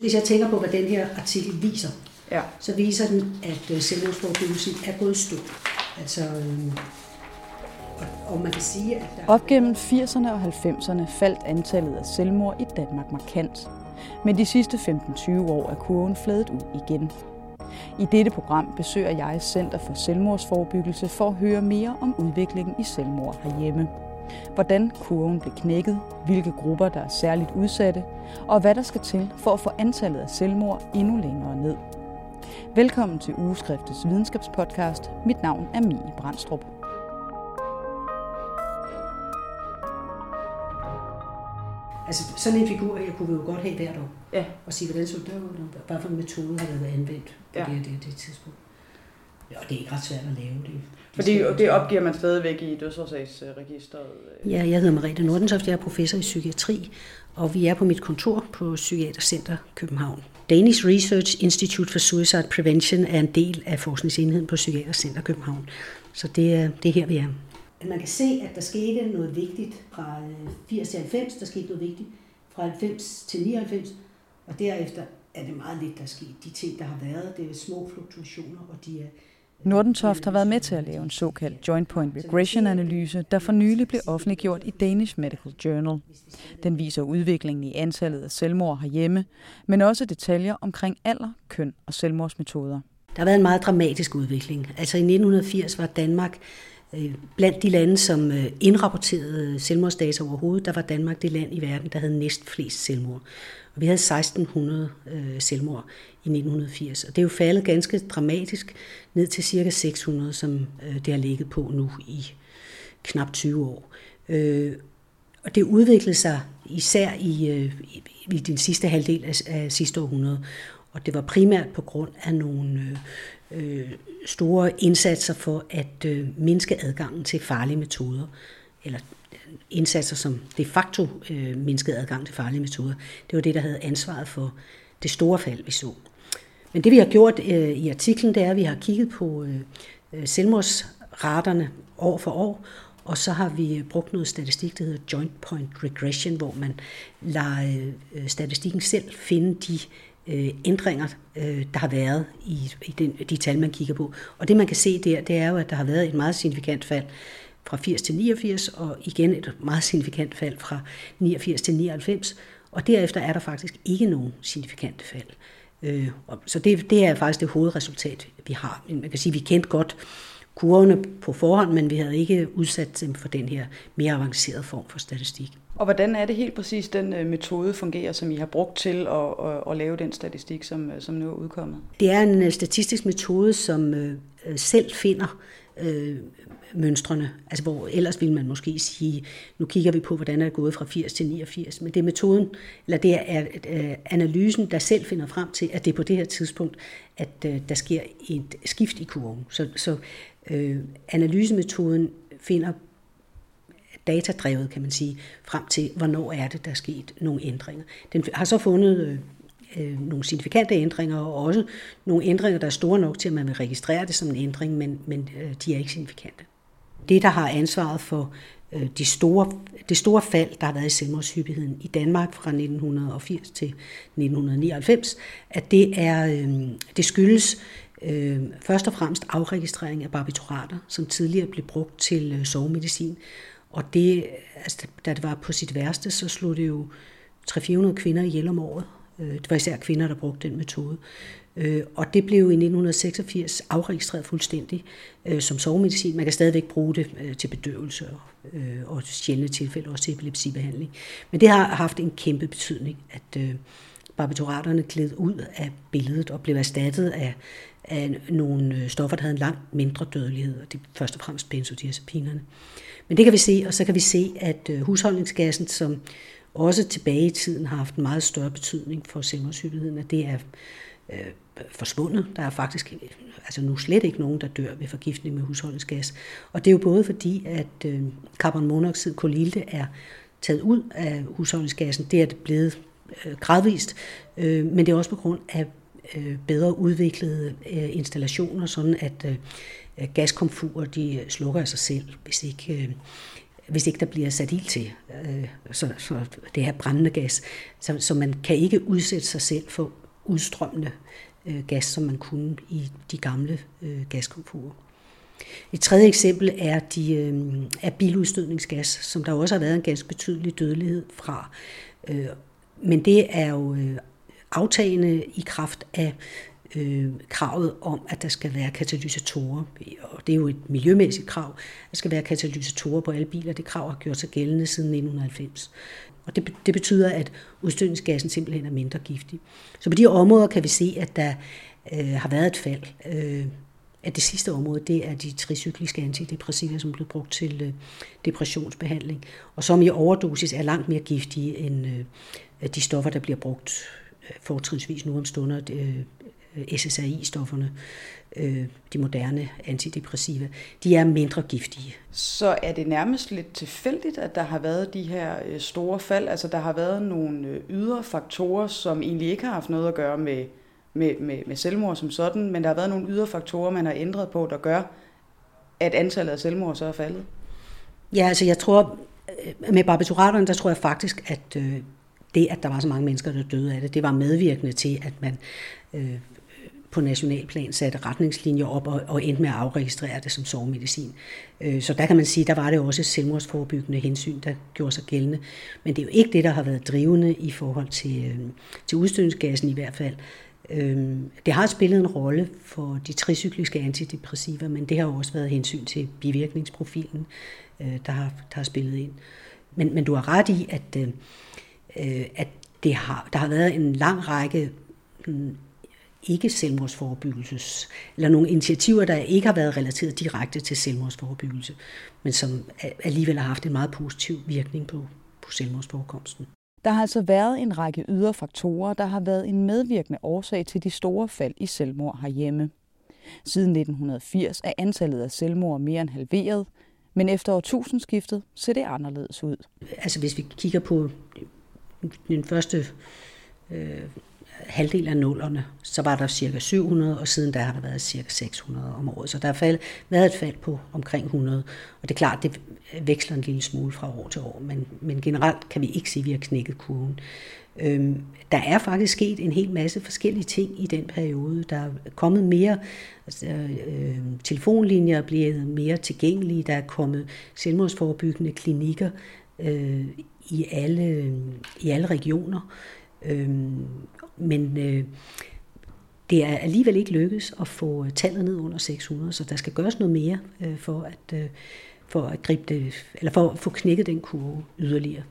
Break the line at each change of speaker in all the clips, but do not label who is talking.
Hvis jeg tænker på, hvad den her artikel viser,
Ja.
så viser den, at øh, selvmordsforebyggelsen er gået stå. Altså, øh, og, og man kan sige, at der...
Op gennem 80'erne og 90'erne faldt antallet af selvmord i Danmark markant. Men de sidste 15-20 år er kurven fladet ud igen. I dette program besøger jeg Center for Selvmordsforebyggelse for at høre mere om udviklingen i selvmord herhjemme. Hvordan kurven blev knækket, hvilke grupper der er særligt udsatte, og hvad der skal til for at få antallet af selvmord endnu længere ned. Velkommen til Ugeskriftets videnskabspodcast. Mit navn er Mie Brandstrup.
Altså, sådan en figur her kunne vi jo godt have hvert år.
Ja.
Og sige, hvordan så det ud, hvad for en metode har været anvendt på
Ja.
det, det, det tidspunkt. Ja, og det er ikke ret svært at lave det.
Fordi det opgiver man stadigvæk i dødsårsagsregisteret.
Ja, jeg hedder Merete Nordentoft, jeg er professor i psykiatri, og vi er på mit kontor på Psykiatercenter København. Danish Research Institute for Suicide Prevention er en del af forskningsenheden på Psykiatercenter København. Så det er, det er her, vi er. Man kan se, at der skete noget vigtigt fra øh, 80 til 90, der skete noget vigtigt fra 90 til 99, og derefter er det meget lidt, der er sket. De ting, der har været, det er små fluktuationer, og de er
Nordentoft har været med til at lave en såkaldt Joint Point Regression-analyse, der for nylig blev offentliggjort i Danish Medical Journal. Den viser udviklingen i antallet af selvmord herhjemme, men også detaljer omkring alder, køn og selvmordsmetoder.
Der har været en meget dramatisk udvikling. Altså i 1980 var Danmark Øh, blandt de lande, som øh, indrapporterede øh, selvmordsdata overhovedet, der var Danmark det land i verden, der havde næst flest selvmord. Og vi havde 1600 selvmord i 1980, og det er jo faldet ganske dramatisk ned til cirka 600, som det har ligget på nu i knap 20 år. Og det udviklede sig især i, i, den sidste halvdel af, af sidste århundrede, og det var primært på grund af nogle øh, store indsatser for at øh, mindske adgangen til farlige metoder, eller øh, indsatser, som de facto øh, mindskede adgang til farlige metoder. Det var det, der havde ansvaret for det store fald, vi så. Men det vi har gjort øh, i artiklen, det er, at vi har kigget på øh, øh selvmordsraterne år for år, og så har vi brugt noget statistik, der hedder Joint Point Regression, hvor man lader øh, statistikken selv finde de øh, ændringer, øh, der har været i, i den, de tal, man kigger på. Og det man kan se der, det er jo, at der har været et meget signifikant fald fra 80 til 89, og igen et meget signifikant fald fra 89 til 99, og derefter er der faktisk ikke nogen signifikante fald. Øh, så det, det er faktisk det hovedresultat, vi har. Man kan sige, at vi kendte godt kurvene på forhånd, men vi havde ikke udsat dem for den her mere avancerede form for statistik.
Og hvordan er det helt præcis, den øh, metode fungerer, som I har brugt til at, at, at lave den statistik, som, øh, som nu er udkommet?
Det er en øh, statistisk metode, som øh, selv finder øh, mønstrene. Altså hvor ellers ville man måske sige, nu kigger vi på, hvordan er det gået fra 80 til 89. Men det er metoden, eller det er øh, analysen, der selv finder frem til, at det er på det her tidspunkt, at øh, der sker et skift i kurven. Så, så øh, analysemetoden finder datadrevet, kan man sige, frem til, hvornår er det, der er sket nogle ændringer. Den har så fundet øh, øh, nogle signifikante ændringer, og også nogle ændringer, der er store nok til, at man vil registrere det som en ændring, men, men øh, de er ikke signifikante. Det, der har ansvaret for øh, de store, det store fald, der har været i selvmordshyppigheden i Danmark fra 1980 til 1999, at det, er, øh, det skyldes øh, først og fremmest afregistrering af barbiturater, som tidligere blev brugt til øh, sovemedicin. Og det, altså, da det var på sit værste, så slog det jo 300-400 kvinder ihjel om året. Øh, det var især kvinder, der brugte den metode. Øh, og det blev i 1986 afregistreret fuldstændig øh, som sovemedicin. Man kan stadigvæk bruge det til bedøvelse og sjældne tilfælde også til epilepsibehandling. Men det har haft en kæmpe betydning, at barbituraterne gled ud af billedet og blev erstattet af, af nogle øh, stoffer, der havde en langt mindre dødelighed, og det er først og fremmest benzodiazepinerne. Men det kan vi se, og så kan vi se, at øh, husholdningsgassen, som også tilbage i tiden har haft en meget større betydning for selvmordshyppigheden, at det er øh, forsvundet. Der er faktisk altså nu slet ikke nogen, der dør ved forgiftning med husholdningsgas. Og det er jo både fordi, at øh, carbonmonoxid, kolilte, er taget ud af husholdningsgassen. Det er det blevet øh, gradvist, øh, men det er også på grund af øh, bedre udviklede øh, installationer, sådan at øh, gaskomfurer de øh, slukker af sig selv, hvis ikke øh, hvis ikke der bliver sat ild til, øh, så, så det her brændende gas. Så, så man kan ikke udsætte sig selv for udstrømmende øh, gas, som man kunne i de gamle øh, gaskomfurer. Et tredje eksempel er, de, øh, er biludstødningsgas, som der også har været en ganske betydelig dødelighed fra. Øh, men det er jo øh, aftagende i kraft af øh, kravet om, at der skal være katalysatorer. Og det er jo et miljømæssigt krav. Der skal være katalysatorer på alle biler. Det krav har gjort sig gældende siden 1990. Og det, det betyder, at udstødningsgassen simpelthen er mindre giftig. Så på de områder kan vi se, at der øh, har været et fald. Øh, at det sidste område, det er de tricykliske antidepressiva, som blev brugt til øh, depressionsbehandling, og som i overdosis er langt mere giftige end øh, de stoffer, der bliver brugt fortrinsvis nu om stunder, øh, SSRI-stofferne, øh, de moderne antidepressiva, de er mindre giftige.
Så er det nærmest lidt tilfældigt, at der har været de her øh, store fald? Altså der har været nogle ydre faktorer, som egentlig ikke har haft noget at gøre med, med, med, med selvmord som sådan, men der har været nogle ydre faktorer, man har ændret på, der gør, at antallet af selvmord så er faldet?
Ja, altså jeg tror, med barbituraterne, der tror jeg faktisk, at det, at der var så mange mennesker, der døde af det, det var medvirkende til, at man øh, på nationalplan satte retningslinjer op og, og endte med at afregistrere det som sovemedicin. Øh, så der kan man sige, der var det også selvmordsforebyggende hensyn, der gjorde sig gældende. Men det er jo ikke det, der har været drivende i forhold til, øh, til udstødningsgassen i hvert fald. Øh, det har spillet en rolle for de tricykliske antidepressiva, men det har også været hensyn til bivirkningsprofilen, øh, der har, der har spillet ind. Men, men du har ret i, at, øh, at det har, der har været en lang række mm, ikke selvmordsforebyggelses, eller nogle initiativer, der ikke har været relateret direkte til selvmordsforebyggelse, men som alligevel har haft en meget positiv virkning på, på selvmordsforekomsten.
Der har altså været en række ydre faktorer, der har været en medvirkende årsag til de store fald i selvmord herhjemme. Siden 1980 er antallet af selvmord mere end halveret, men efter årtusindskiftet ser det anderledes ud.
Altså hvis vi kigger på den første øh, halvdel af nullerne, så var der cirka 700, og siden der har der været cirka 600 om året. Så der har fald, været et fald på omkring 100. Og det er klart, det veksler en lille smule fra år til år, men, men generelt kan vi ikke sige, at vi har knækket kurven. Øhm, der er faktisk sket en hel masse forskellige ting i den periode. Der er kommet mere, altså, øh, telefonlinjer er blevet mere tilgængelige, der er kommet selvmordsforebyggende klinikker øh, i, alle, i alle regioner. Øhm, men øh, det er alligevel ikke lykkedes at få tallet ned under 600, så der skal gøres noget mere øh, for at øh, for at gribe det, eller for at få knækket den kurve yderligere.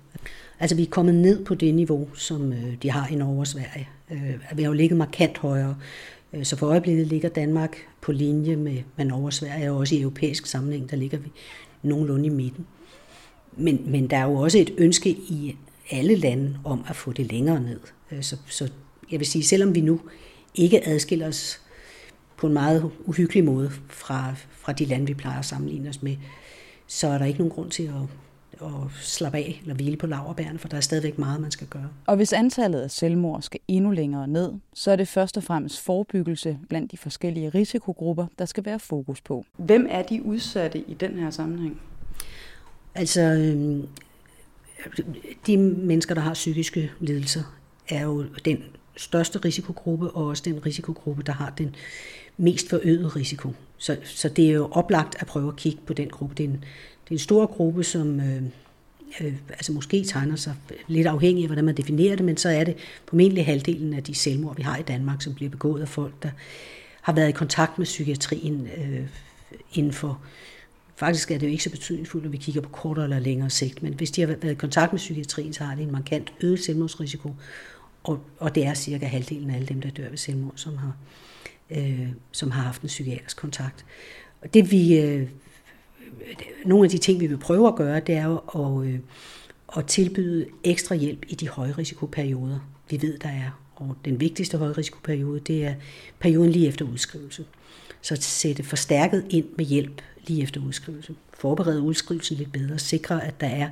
Altså vi er kommet ned på det niveau, som øh, de har i Norge og Sverige. Øh, vi har jo ligget markant højere. Øh, så for øjeblikket ligger Danmark på linje med, med Norge og Sverige, og også i europæisk sammenhæng, der ligger vi nogenlunde i midten. Men, men der er jo også et ønske i alle lande om at få det længere ned. Øh, så, så jeg vil sige, selvom vi nu ikke adskiller os på en meget uhyggelig måde fra, fra de lande, vi plejer at sammenligne os med, så er der ikke nogen grund til at, at slappe af eller hvile på laverbærene, for der er stadigvæk meget, man skal gøre.
Og hvis antallet af selvmord skal endnu længere ned, så er det først og fremmest forebyggelse blandt de forskellige risikogrupper, der skal være fokus på. Hvem er de udsatte i den her sammenhæng?
Altså, øhm, de mennesker, der har psykiske lidelser, er jo den største risikogruppe, og også den risikogruppe, der har den mest forøgede risiko. Så, så det er jo oplagt at prøve at kigge på den gruppe. Det er en, det er en stor gruppe, som øh, øh, altså måske tegner sig lidt afhængig af, hvordan man definerer det, men så er det formentlig halvdelen af de selvmord, vi har i Danmark, som bliver begået af folk, der har været i kontakt med psykiatrien øh, inden for Faktisk er det jo ikke så betydningsfuldt, når vi kigger på kortere eller længere sigt, men hvis de har været i kontakt med psykiatrien, så har de en markant øget selvmordsrisiko, og, og det er cirka halvdelen af alle dem, der dør ved selvmord, som har, øh, som har haft en psykiatrisk kontakt. Og det vi, øh, nogle af de ting, vi vil prøve at gøre, det er jo at, øh, at tilbyde ekstra hjælp i de højrisikoperioder, vi ved, der er. Og den vigtigste højrisikoperiode, det er perioden lige efter udskrivelse. Så at sætte forstærket ind med hjælp lige efter udskrivelse. Forberede udskrivelsen lidt bedre. Sikre, at der er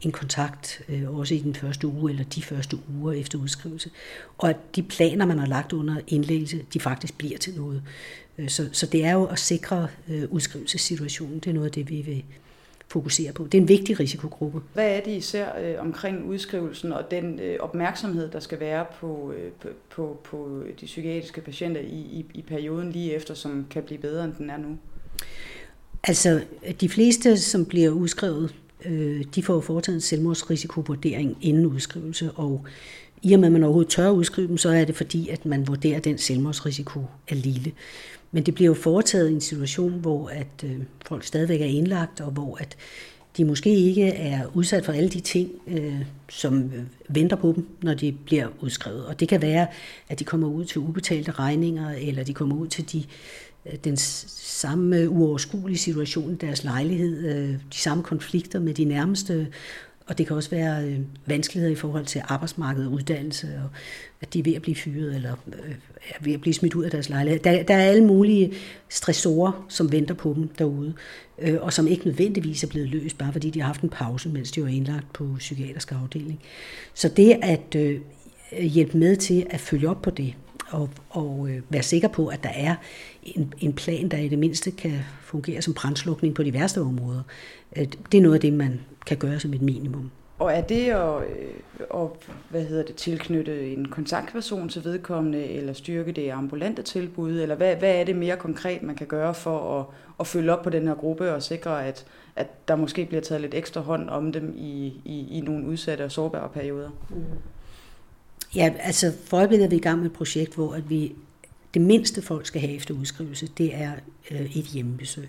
en kontakt øh, også i den første uge eller de første uger efter udskrivelse. Og at de planer, man har lagt under indlæggelse, de faktisk bliver til noget. Øh, så, så det er jo at sikre øh, udskrivelsessituationen. Det er noget af det, vi vil fokusere på. Det er en vigtig risikogruppe.
Hvad er det især øh, omkring udskrivelsen og den øh, opmærksomhed, der skal være på, øh, på, på de psykiatriske patienter i, i, i perioden lige efter, som kan blive bedre, end den er nu?
Altså, de fleste, som bliver udskrevet, øh, de får foretaget en selvmordsrisikovurdering inden udskrivelse, og i og med, at man overhovedet tør udskrive dem, så er det fordi, at man vurderer, at den selvmordsrisiko er lille. Men det bliver jo foretaget i en situation, hvor at øh, folk stadigvæk er indlagt, og hvor at de måske ikke er udsat for alle de ting, øh, som øh, venter på dem, når de bliver udskrevet. Og det kan være, at de kommer ud til ubetalte regninger, eller de kommer ud til de, Øh, den samme uoverskuelige situation i deres lejlighed, øh, de samme konflikter med de nærmeste, og det kan også være øh, vanskeligheder i forhold til arbejdsmarkedet og uddannelse, og at de er ved at blive fyret, eller er ved at blive smidt ud af deres lejlighed. Der, der er alle mulige stressorer, som venter på dem derude, og som ikke nødvendigvis er blevet løst, bare fordi de har haft en pause, mens de var indlagt på psykiatrisk afdeling. Så det at hjælpe med til at følge op på det, og, og øh, være sikker på, at der er en, en plan, der i det mindste kan fungere som brændslukning på de værste områder. Øh, det er noget af det, man kan gøre som et minimum.
Og er det at, øh, at hvad hedder det, tilknytte en kontaktperson til vedkommende, eller styrke det ambulante tilbud, eller hvad, hvad er det mere konkret, man kan gøre for at, at følge op på den her gruppe og sikre, at, at der måske bliver taget lidt ekstra hånd om dem i, i, i nogle udsatte og sårbare perioder? Mm.
Ja, altså for øjeblikket er vi i gang med et projekt, hvor at vi det mindste folk skal have efter udskrivelse, det er øh, et hjemmebesøg.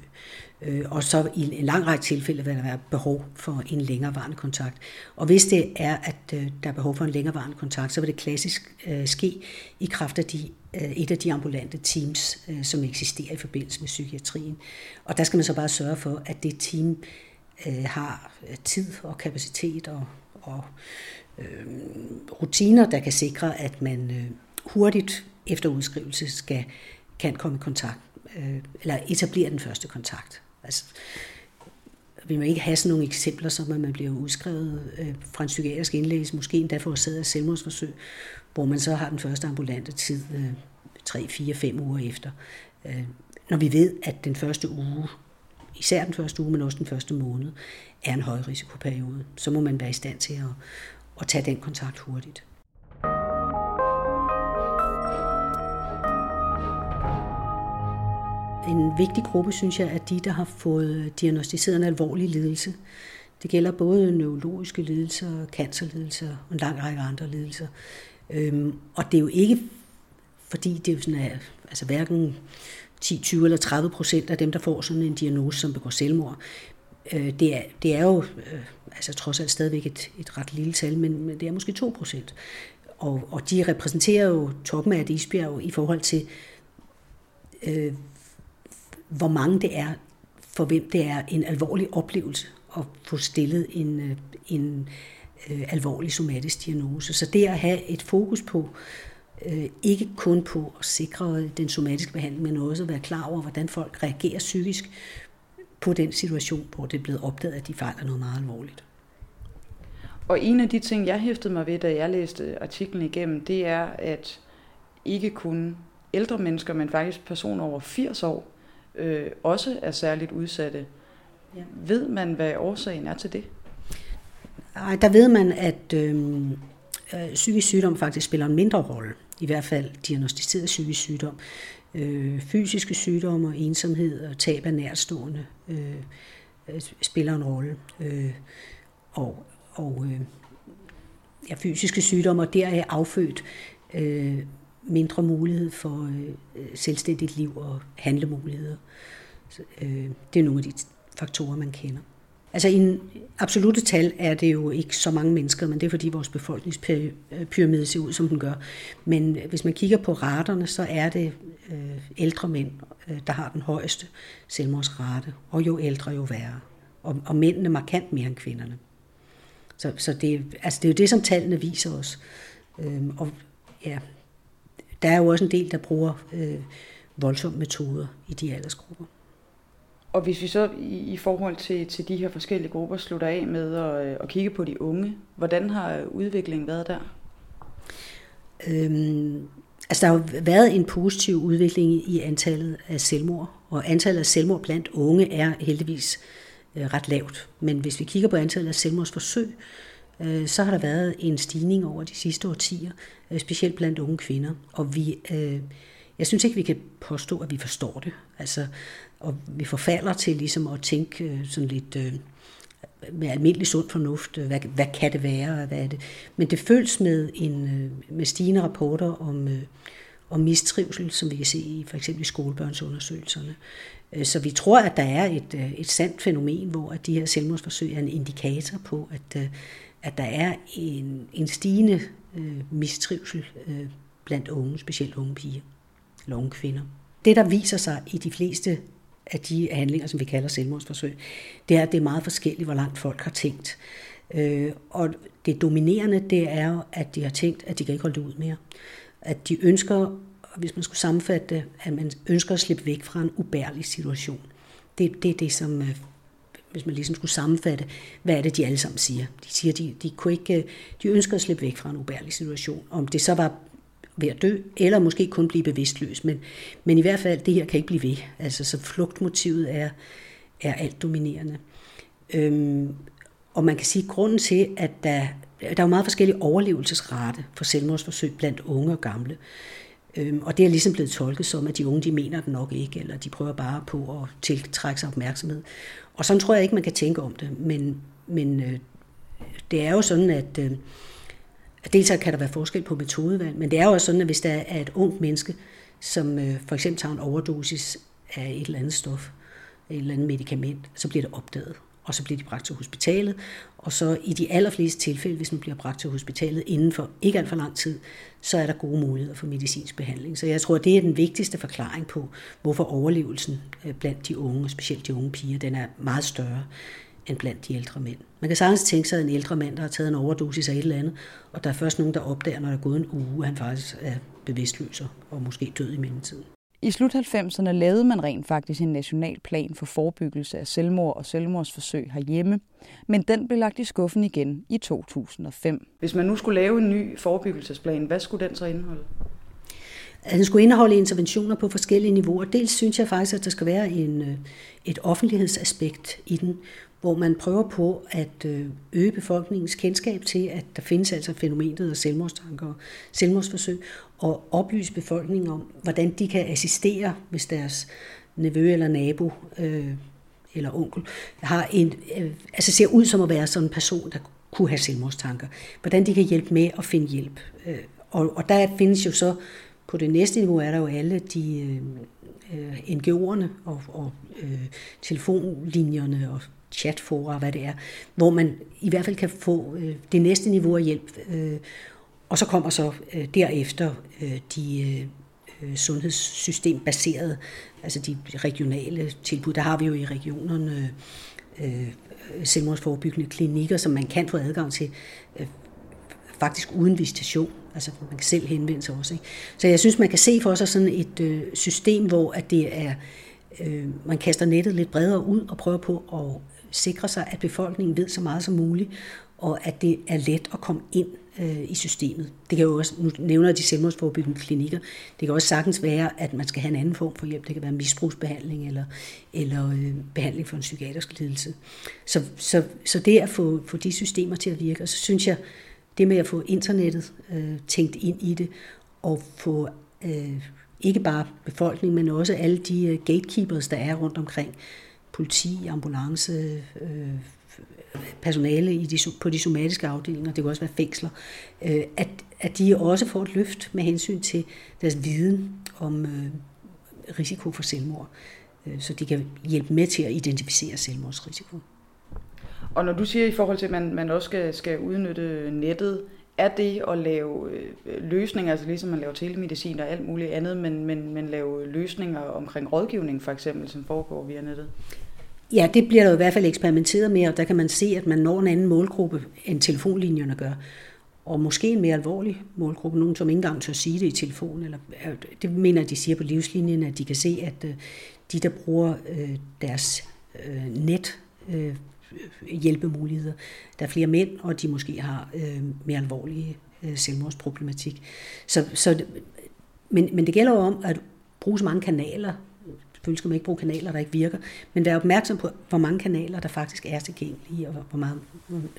Øh, og så i en lang række tilfælde vil der være behov for en længerevarende kontakt. Og hvis det er, at øh, der er behov for en længerevarende kontakt, så vil det klassisk øh, ske i kraft af de, øh, et af de ambulante teams, øh, som eksisterer i forbindelse med psykiatrien. Og der skal man så bare sørge for, at det team har tid og kapacitet og, og øh, rutiner, der kan sikre, at man øh, hurtigt efter udskrivelse skal, kan komme i kontakt, øh, eller etablere den første kontakt. Altså, vi må ikke have sådan nogle eksempler, som at man bliver udskrevet øh, fra en psykiatrisk indlæggelse, måske endda for at sidde af selvmordsforsøg, hvor man så har den første ambulante tid øh, 3, 4, 5 uger efter. Øh, når vi ved, at den første uge, især den første uge, men også den første måned, er en højrisikoperiode, så må man være i stand til at, at tage den kontakt hurtigt. En vigtig gruppe, synes jeg, er de, der har fået diagnostiseret en alvorlig lidelse. Det gælder både neurologiske lidelser, cancerlidelser og en lang række andre lidelser. Øhm, og det er jo ikke, fordi det er jo sådan, at altså hverken 10, 20 eller 30 procent af dem, der får sådan en diagnose, som begår selvmord, øh, det, er, det er jo øh, altså trods alt stadigvæk et, et ret lille tal, men, men det er måske 2 procent. Og, og de repræsenterer jo toppen af et isbjerg i forhold til, øh, hvor mange det er, for hvem det er en alvorlig oplevelse at få stillet en, øh, en øh, alvorlig somatisk diagnose. Så det at have et fokus på, øh, ikke kun på at sikre den somatiske behandling, men også at være klar over, hvordan folk reagerer psykisk på den situation, hvor det er blevet opdaget, at de fejler noget meget alvorligt.
Og en af de ting, jeg hæftede mig ved, da jeg læste artiklen igennem, det er, at ikke kun ældre mennesker, men faktisk personer over 80 år, øh, også er særligt udsatte. Ja. Ved man, hvad årsagen er til det?
Ej, der ved man, at øh, øh, psykisk sygdom faktisk spiller en mindre rolle. I hvert fald diagnostiseret psykisk sygdom. Øh, fysiske sygdomme og ensomhed og tab af nærstående øh, øh, spiller en rolle. Øh, og og øh, ja, fysiske sygdomme, og der er affødt øh, mindre mulighed for øh, selvstændigt liv og handlemuligheder. Så, øh, det er nogle af de faktorer, man kender. Altså i en absolute tal er det jo ikke så mange mennesker, men det er fordi vores befolkningspyramide ser ud, som den gør. Men hvis man kigger på raterne, så er det øh, ældre mænd, øh, der har den højeste selvmordsrate, og jo ældre, jo værre. Og, og mændene markant mere end kvinderne. Så, så det, altså det er jo det, som tallene viser os. Øhm, og ja, der er jo også en del, der bruger øh, voldsomme metoder i de aldersgrupper.
Og hvis vi så i, i forhold til, til de her forskellige grupper slutter af med at, øh, at kigge på de unge, hvordan har udviklingen været der?
Øhm, altså der har været en positiv udvikling i antallet af selvmord, og antallet af selvmord blandt unge er heldigvis øh, ret lavt. Men hvis vi kigger på antallet af selvmordsforsøg, øh, så har der været en stigning over de sidste årtier, øh, specielt blandt unge kvinder. Og vi, øh, jeg synes ikke, vi kan påstå, at vi forstår det. Altså, og vi forfalder til ligesom at tænke øh, sådan lidt... Øh, med almindelig sund fornuft, øh, hvad, hvad kan det være, hvad er det? Men det føles med, en, øh, med stigende rapporter om, øh, om mistrivsel, som vi kan se i for eksempel i skolebørnsundersøgelserne. Så vi tror, at der er et, et sandt fænomen, hvor at de her selvmordsforsøg er en indikator på, at, at der er en, en stigende mistrivsel blandt unge, specielt unge piger eller unge kvinder. Det, der viser sig i de fleste af de handlinger, som vi kalder selvmordsforsøg, det er, at det er meget forskelligt, hvor langt folk har tænkt. Øh, og det dominerende, det er at de har tænkt, at de kan ikke holde det ud mere. At de ønsker, hvis man skulle sammenfatte det, at man ønsker at slippe væk fra en ubærlig situation. Det, det er det, som, øh, hvis man ligesom skulle sammenfatte, hvad er det, de alle sammen siger. De siger, de, de, kunne ikke, øh, de ønsker at slippe væk fra en ubærlig situation. Om det så var ved at dø, eller måske kun blive bevidstløs. Men, men i hvert fald, det her kan ikke blive ved. Altså, så flugtmotivet er, er alt dominerende. Øhm, og man kan sige, at grunden til, at der, der er jo meget forskellige overlevelsesrate for selvmordsforsøg blandt unge og gamle. Øhm, og det er ligesom blevet tolket som, at de unge de mener det nok ikke, eller de prøver bare på at tiltrække sig opmærksomhed. Og sådan tror jeg ikke, man kan tænke om det. Men, men øh, det er jo sådan, at... Øh, Dels kan der være forskel på metodevalg, men det er jo også sådan, at hvis der er et ungt menneske, som øh, for eksempel tager en overdosis af et eller andet stof, et eller andet medicament, så bliver det opdaget, og så bliver de bragt til hospitalet, og så i de allerfleste tilfælde, hvis man bliver bragt til hospitalet inden for ikke alt for lang tid, så er der gode muligheder for medicinsk behandling. Så jeg tror, det er den vigtigste forklaring på, hvorfor overlevelsen øh, blandt de unge, specielt de unge piger, den er meget større end blandt de ældre mænd. Man kan sagtens tænke sig en ældre mand, der har taget en overdosis af et eller andet, og der er først nogen, der opdager, når der er gået en uge, at han faktisk er bevidstløs og måske død i mellemtiden.
I slut 90'erne lavede man rent faktisk en national plan for forebyggelse af selvmord og selvmordsforsøg herhjemme, men den blev lagt i skuffen igen i 2005. Hvis man nu skulle lave en ny forebyggelsesplan, hvad skulle den så indeholde?
At den skulle indeholde interventioner på forskellige niveauer. Dels synes jeg faktisk, at der skal være en, øh, et offentlighedsaspekt i den, hvor man prøver på at øh, øge befolkningens kendskab til, at der findes altså fænomenet af selvmordstanker og selvmordsforsøg, og oplyse befolkningen om, hvordan de kan assistere, hvis deres nevø eller nabo øh, eller onkel har en, øh, altså ser ud som at være sådan en person, der kunne have selvmordstanker. Hvordan de kan hjælpe med at finde hjælp. Øh, og, og der findes jo så, på det næste niveau er der jo alle de øh, øh NGO'erne og, og øh, telefonlinjerne og chatfora, hvad det er, hvor man i hvert fald kan få øh, det næste niveau af hjælp. Øh, og så kommer så øh, derefter øh, de øh, øh sundhedssystembaserede, altså de regionale tilbud. Der har vi jo i regionerne øh, øh, selvmordsforebyggende klinikker, som man kan få adgang til øh, faktisk uden visitation. Altså man kan selv henvende sig også. Ikke? Så jeg synes, man kan se for sig sådan et øh, system, hvor at det er, øh, man kaster nettet lidt bredere ud og prøver på at sikre sig, at befolkningen ved så meget som muligt, og at det er let at komme ind øh, i systemet. Det kan jo også, nu nævner jeg de selvmordsforebyggende klinikker, det kan også sagtens være, at man skal have en anden form for hjælp. Det kan være misbrugsbehandling eller, eller øh, behandling for en psykiatrisk lidelse. Så, så, så det at få, få de systemer til at virke, og så synes jeg, det med at få internettet øh, tænkt ind i det, og få øh, ikke bare befolkningen, men også alle de øh, gatekeepers, der er rundt omkring, politi, ambulance, øh, personale i de, på de somatiske afdelinger, det kan også være fængsler, øh, at, at de også får et løft med hensyn til deres viden om øh, risiko for selvmord, øh, så de kan hjælpe med til at identificere selvmordsrisiko.
Og når du siger i forhold til, at man, man også skal, skal udnytte nettet, er det at lave øh, løsninger, altså ligesom man laver telemedicin og alt muligt andet, men, men, men lave løsninger omkring rådgivning for eksempel, som foregår via nettet?
Ja, det bliver der i hvert fald eksperimenteret med, og der kan man se, at man når en anden målgruppe, end telefonlinjerne gør. Og måske en mere alvorlig målgruppe, nogen som ikke engang tør sige det i telefon. Eller, øh, det mener de siger på livslinjen, at de kan se, at øh, de, der bruger øh, deres øh, net hjælpemuligheder. Der er flere mænd, og de måske har mere alvorlige selvmordsproblematik. Så, så, men, men det gælder jo om at bruge så mange kanaler selvfølgelig skal man ikke bruge kanaler, der ikke virker, men være opmærksom på, hvor mange kanaler, der faktisk er tilgængelige, og, hvor meget,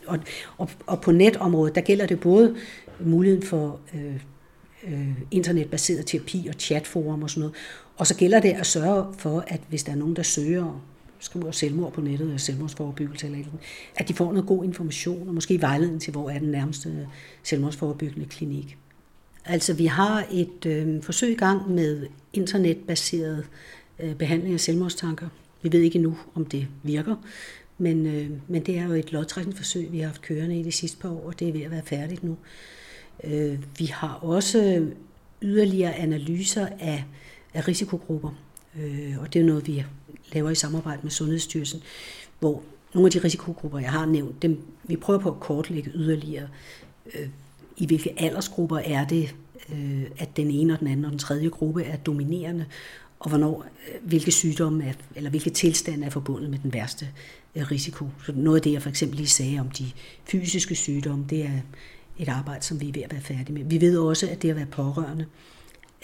og, og, og på netområdet, der gælder det både muligheden for øh, øh, internetbaseret terapi og chatforum og sådan noget, og så gælder det at sørge for, at hvis der er nogen, der søger skriver selvmord på nettet, eller selvmordsforebyggelse eller andet, at de får noget god information, og måske vejledning til, hvor er den nærmeste selvmordsforebyggende klinik. Altså, vi har et øh, forsøg i gang med internetbaseret Øh, behandling af selvmordstanker. Vi ved ikke endnu, om det virker, men, øh, men det er jo et lodtrækningsforsøg, vi har haft kørende i de sidste par år, og det er ved at være færdigt nu. Øh, vi har også yderligere analyser af, af risikogrupper, øh, og det er noget, vi laver i samarbejde med Sundhedsstyrelsen, hvor nogle af de risikogrupper, jeg har nævnt, dem, vi prøver på at kortlægge yderligere, øh, i hvilke aldersgrupper er det, øh, at den ene og den anden og den tredje gruppe er dominerende, og hvornår, øh, hvilke sygdomme er, eller hvilke tilstande er forbundet med den værste øh, risiko. Så noget af det, jeg for eksempel lige sagde om de fysiske sygdomme, det er et arbejde, som vi er ved at være færdige med. Vi ved også, at det at være pårørende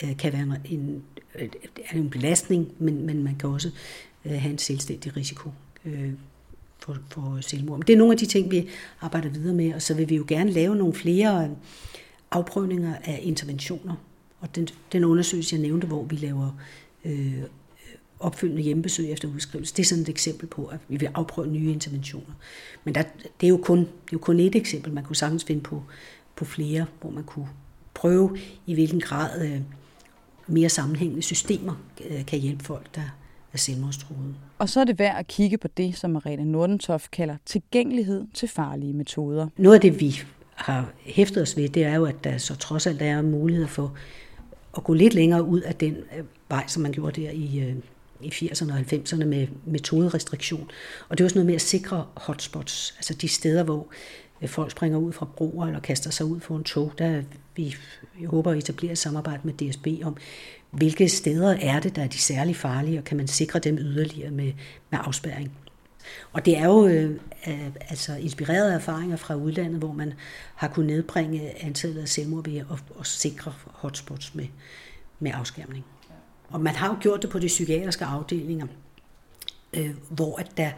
øh, kan være en, er en belastning, men, men man kan også have en selvstændig risiko for, for selvmord. Men det er nogle af de ting, vi arbejder videre med, og så vil vi jo gerne lave nogle flere afprøvninger af interventioner. Og den, den undersøgelse, jeg nævnte, hvor vi laver øh, opfølgende hjemmebesøg efter udskrivelse, det er sådan et eksempel på, at vi vil afprøve nye interventioner. Men der, det, er jo kun, det er jo kun et eksempel. Man kunne sagtens finde på, på flere, hvor man kunne prøve, i hvilken grad øh, mere sammenhængende systemer øh, kan hjælpe folk, der er selvmordstruede.
Og så er det værd at kigge på det, som Marita Nordentoff kalder tilgængelighed til farlige metoder.
Noget af det, vi har hæftet os ved, det er jo, at der så trods alt er mulighed for at gå lidt længere ud af den øh, vej, som man gjorde der i, øh, i 80'erne og 90'erne med metoderestriktion. Og det var sådan noget med at sikre hotspots, altså de steder, hvor øh, folk springer ud fra broer eller kaster sig ud for en tog. Der vi håber at etablere et samarbejde med DSB om, hvilke steder er det, der er de særlig farlige, og kan man sikre dem yderligere med, med afspærring. Og det er jo øh, øh altså inspireret af erfaringer fra udlandet, hvor man har kunnet nedbringe antallet af selvmord ved at, at sikre hotspots med, med afskærmning. Og man har jo gjort det på de psykiatriske afdelinger, øh, hvor at der,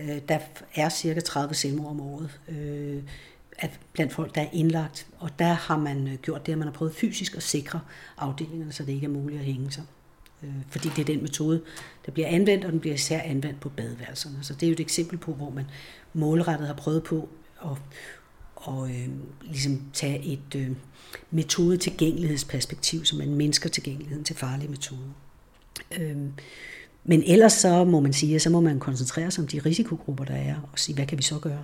øh, der er cirka 30 selvmord om året øh, at blandt folk, der er indlagt. Og der har man øh, gjort det, at man har prøvet fysisk at sikre afdelingerne, så det ikke er muligt at hænge sig. Øh, fordi det er den metode, der bliver anvendt, og den bliver især anvendt på badeværelserne. Så det er jo et eksempel på, hvor man målrettet har prøvet på at og øh, ligesom tage et øh, metode tilgængelighedsperspektiv, så man mindsker tilgængeligheden til farlige metoder. Øh, men ellers så må man sige, at så må man koncentrere sig om de risikogrupper, der er, og sige, hvad kan vi så gøre?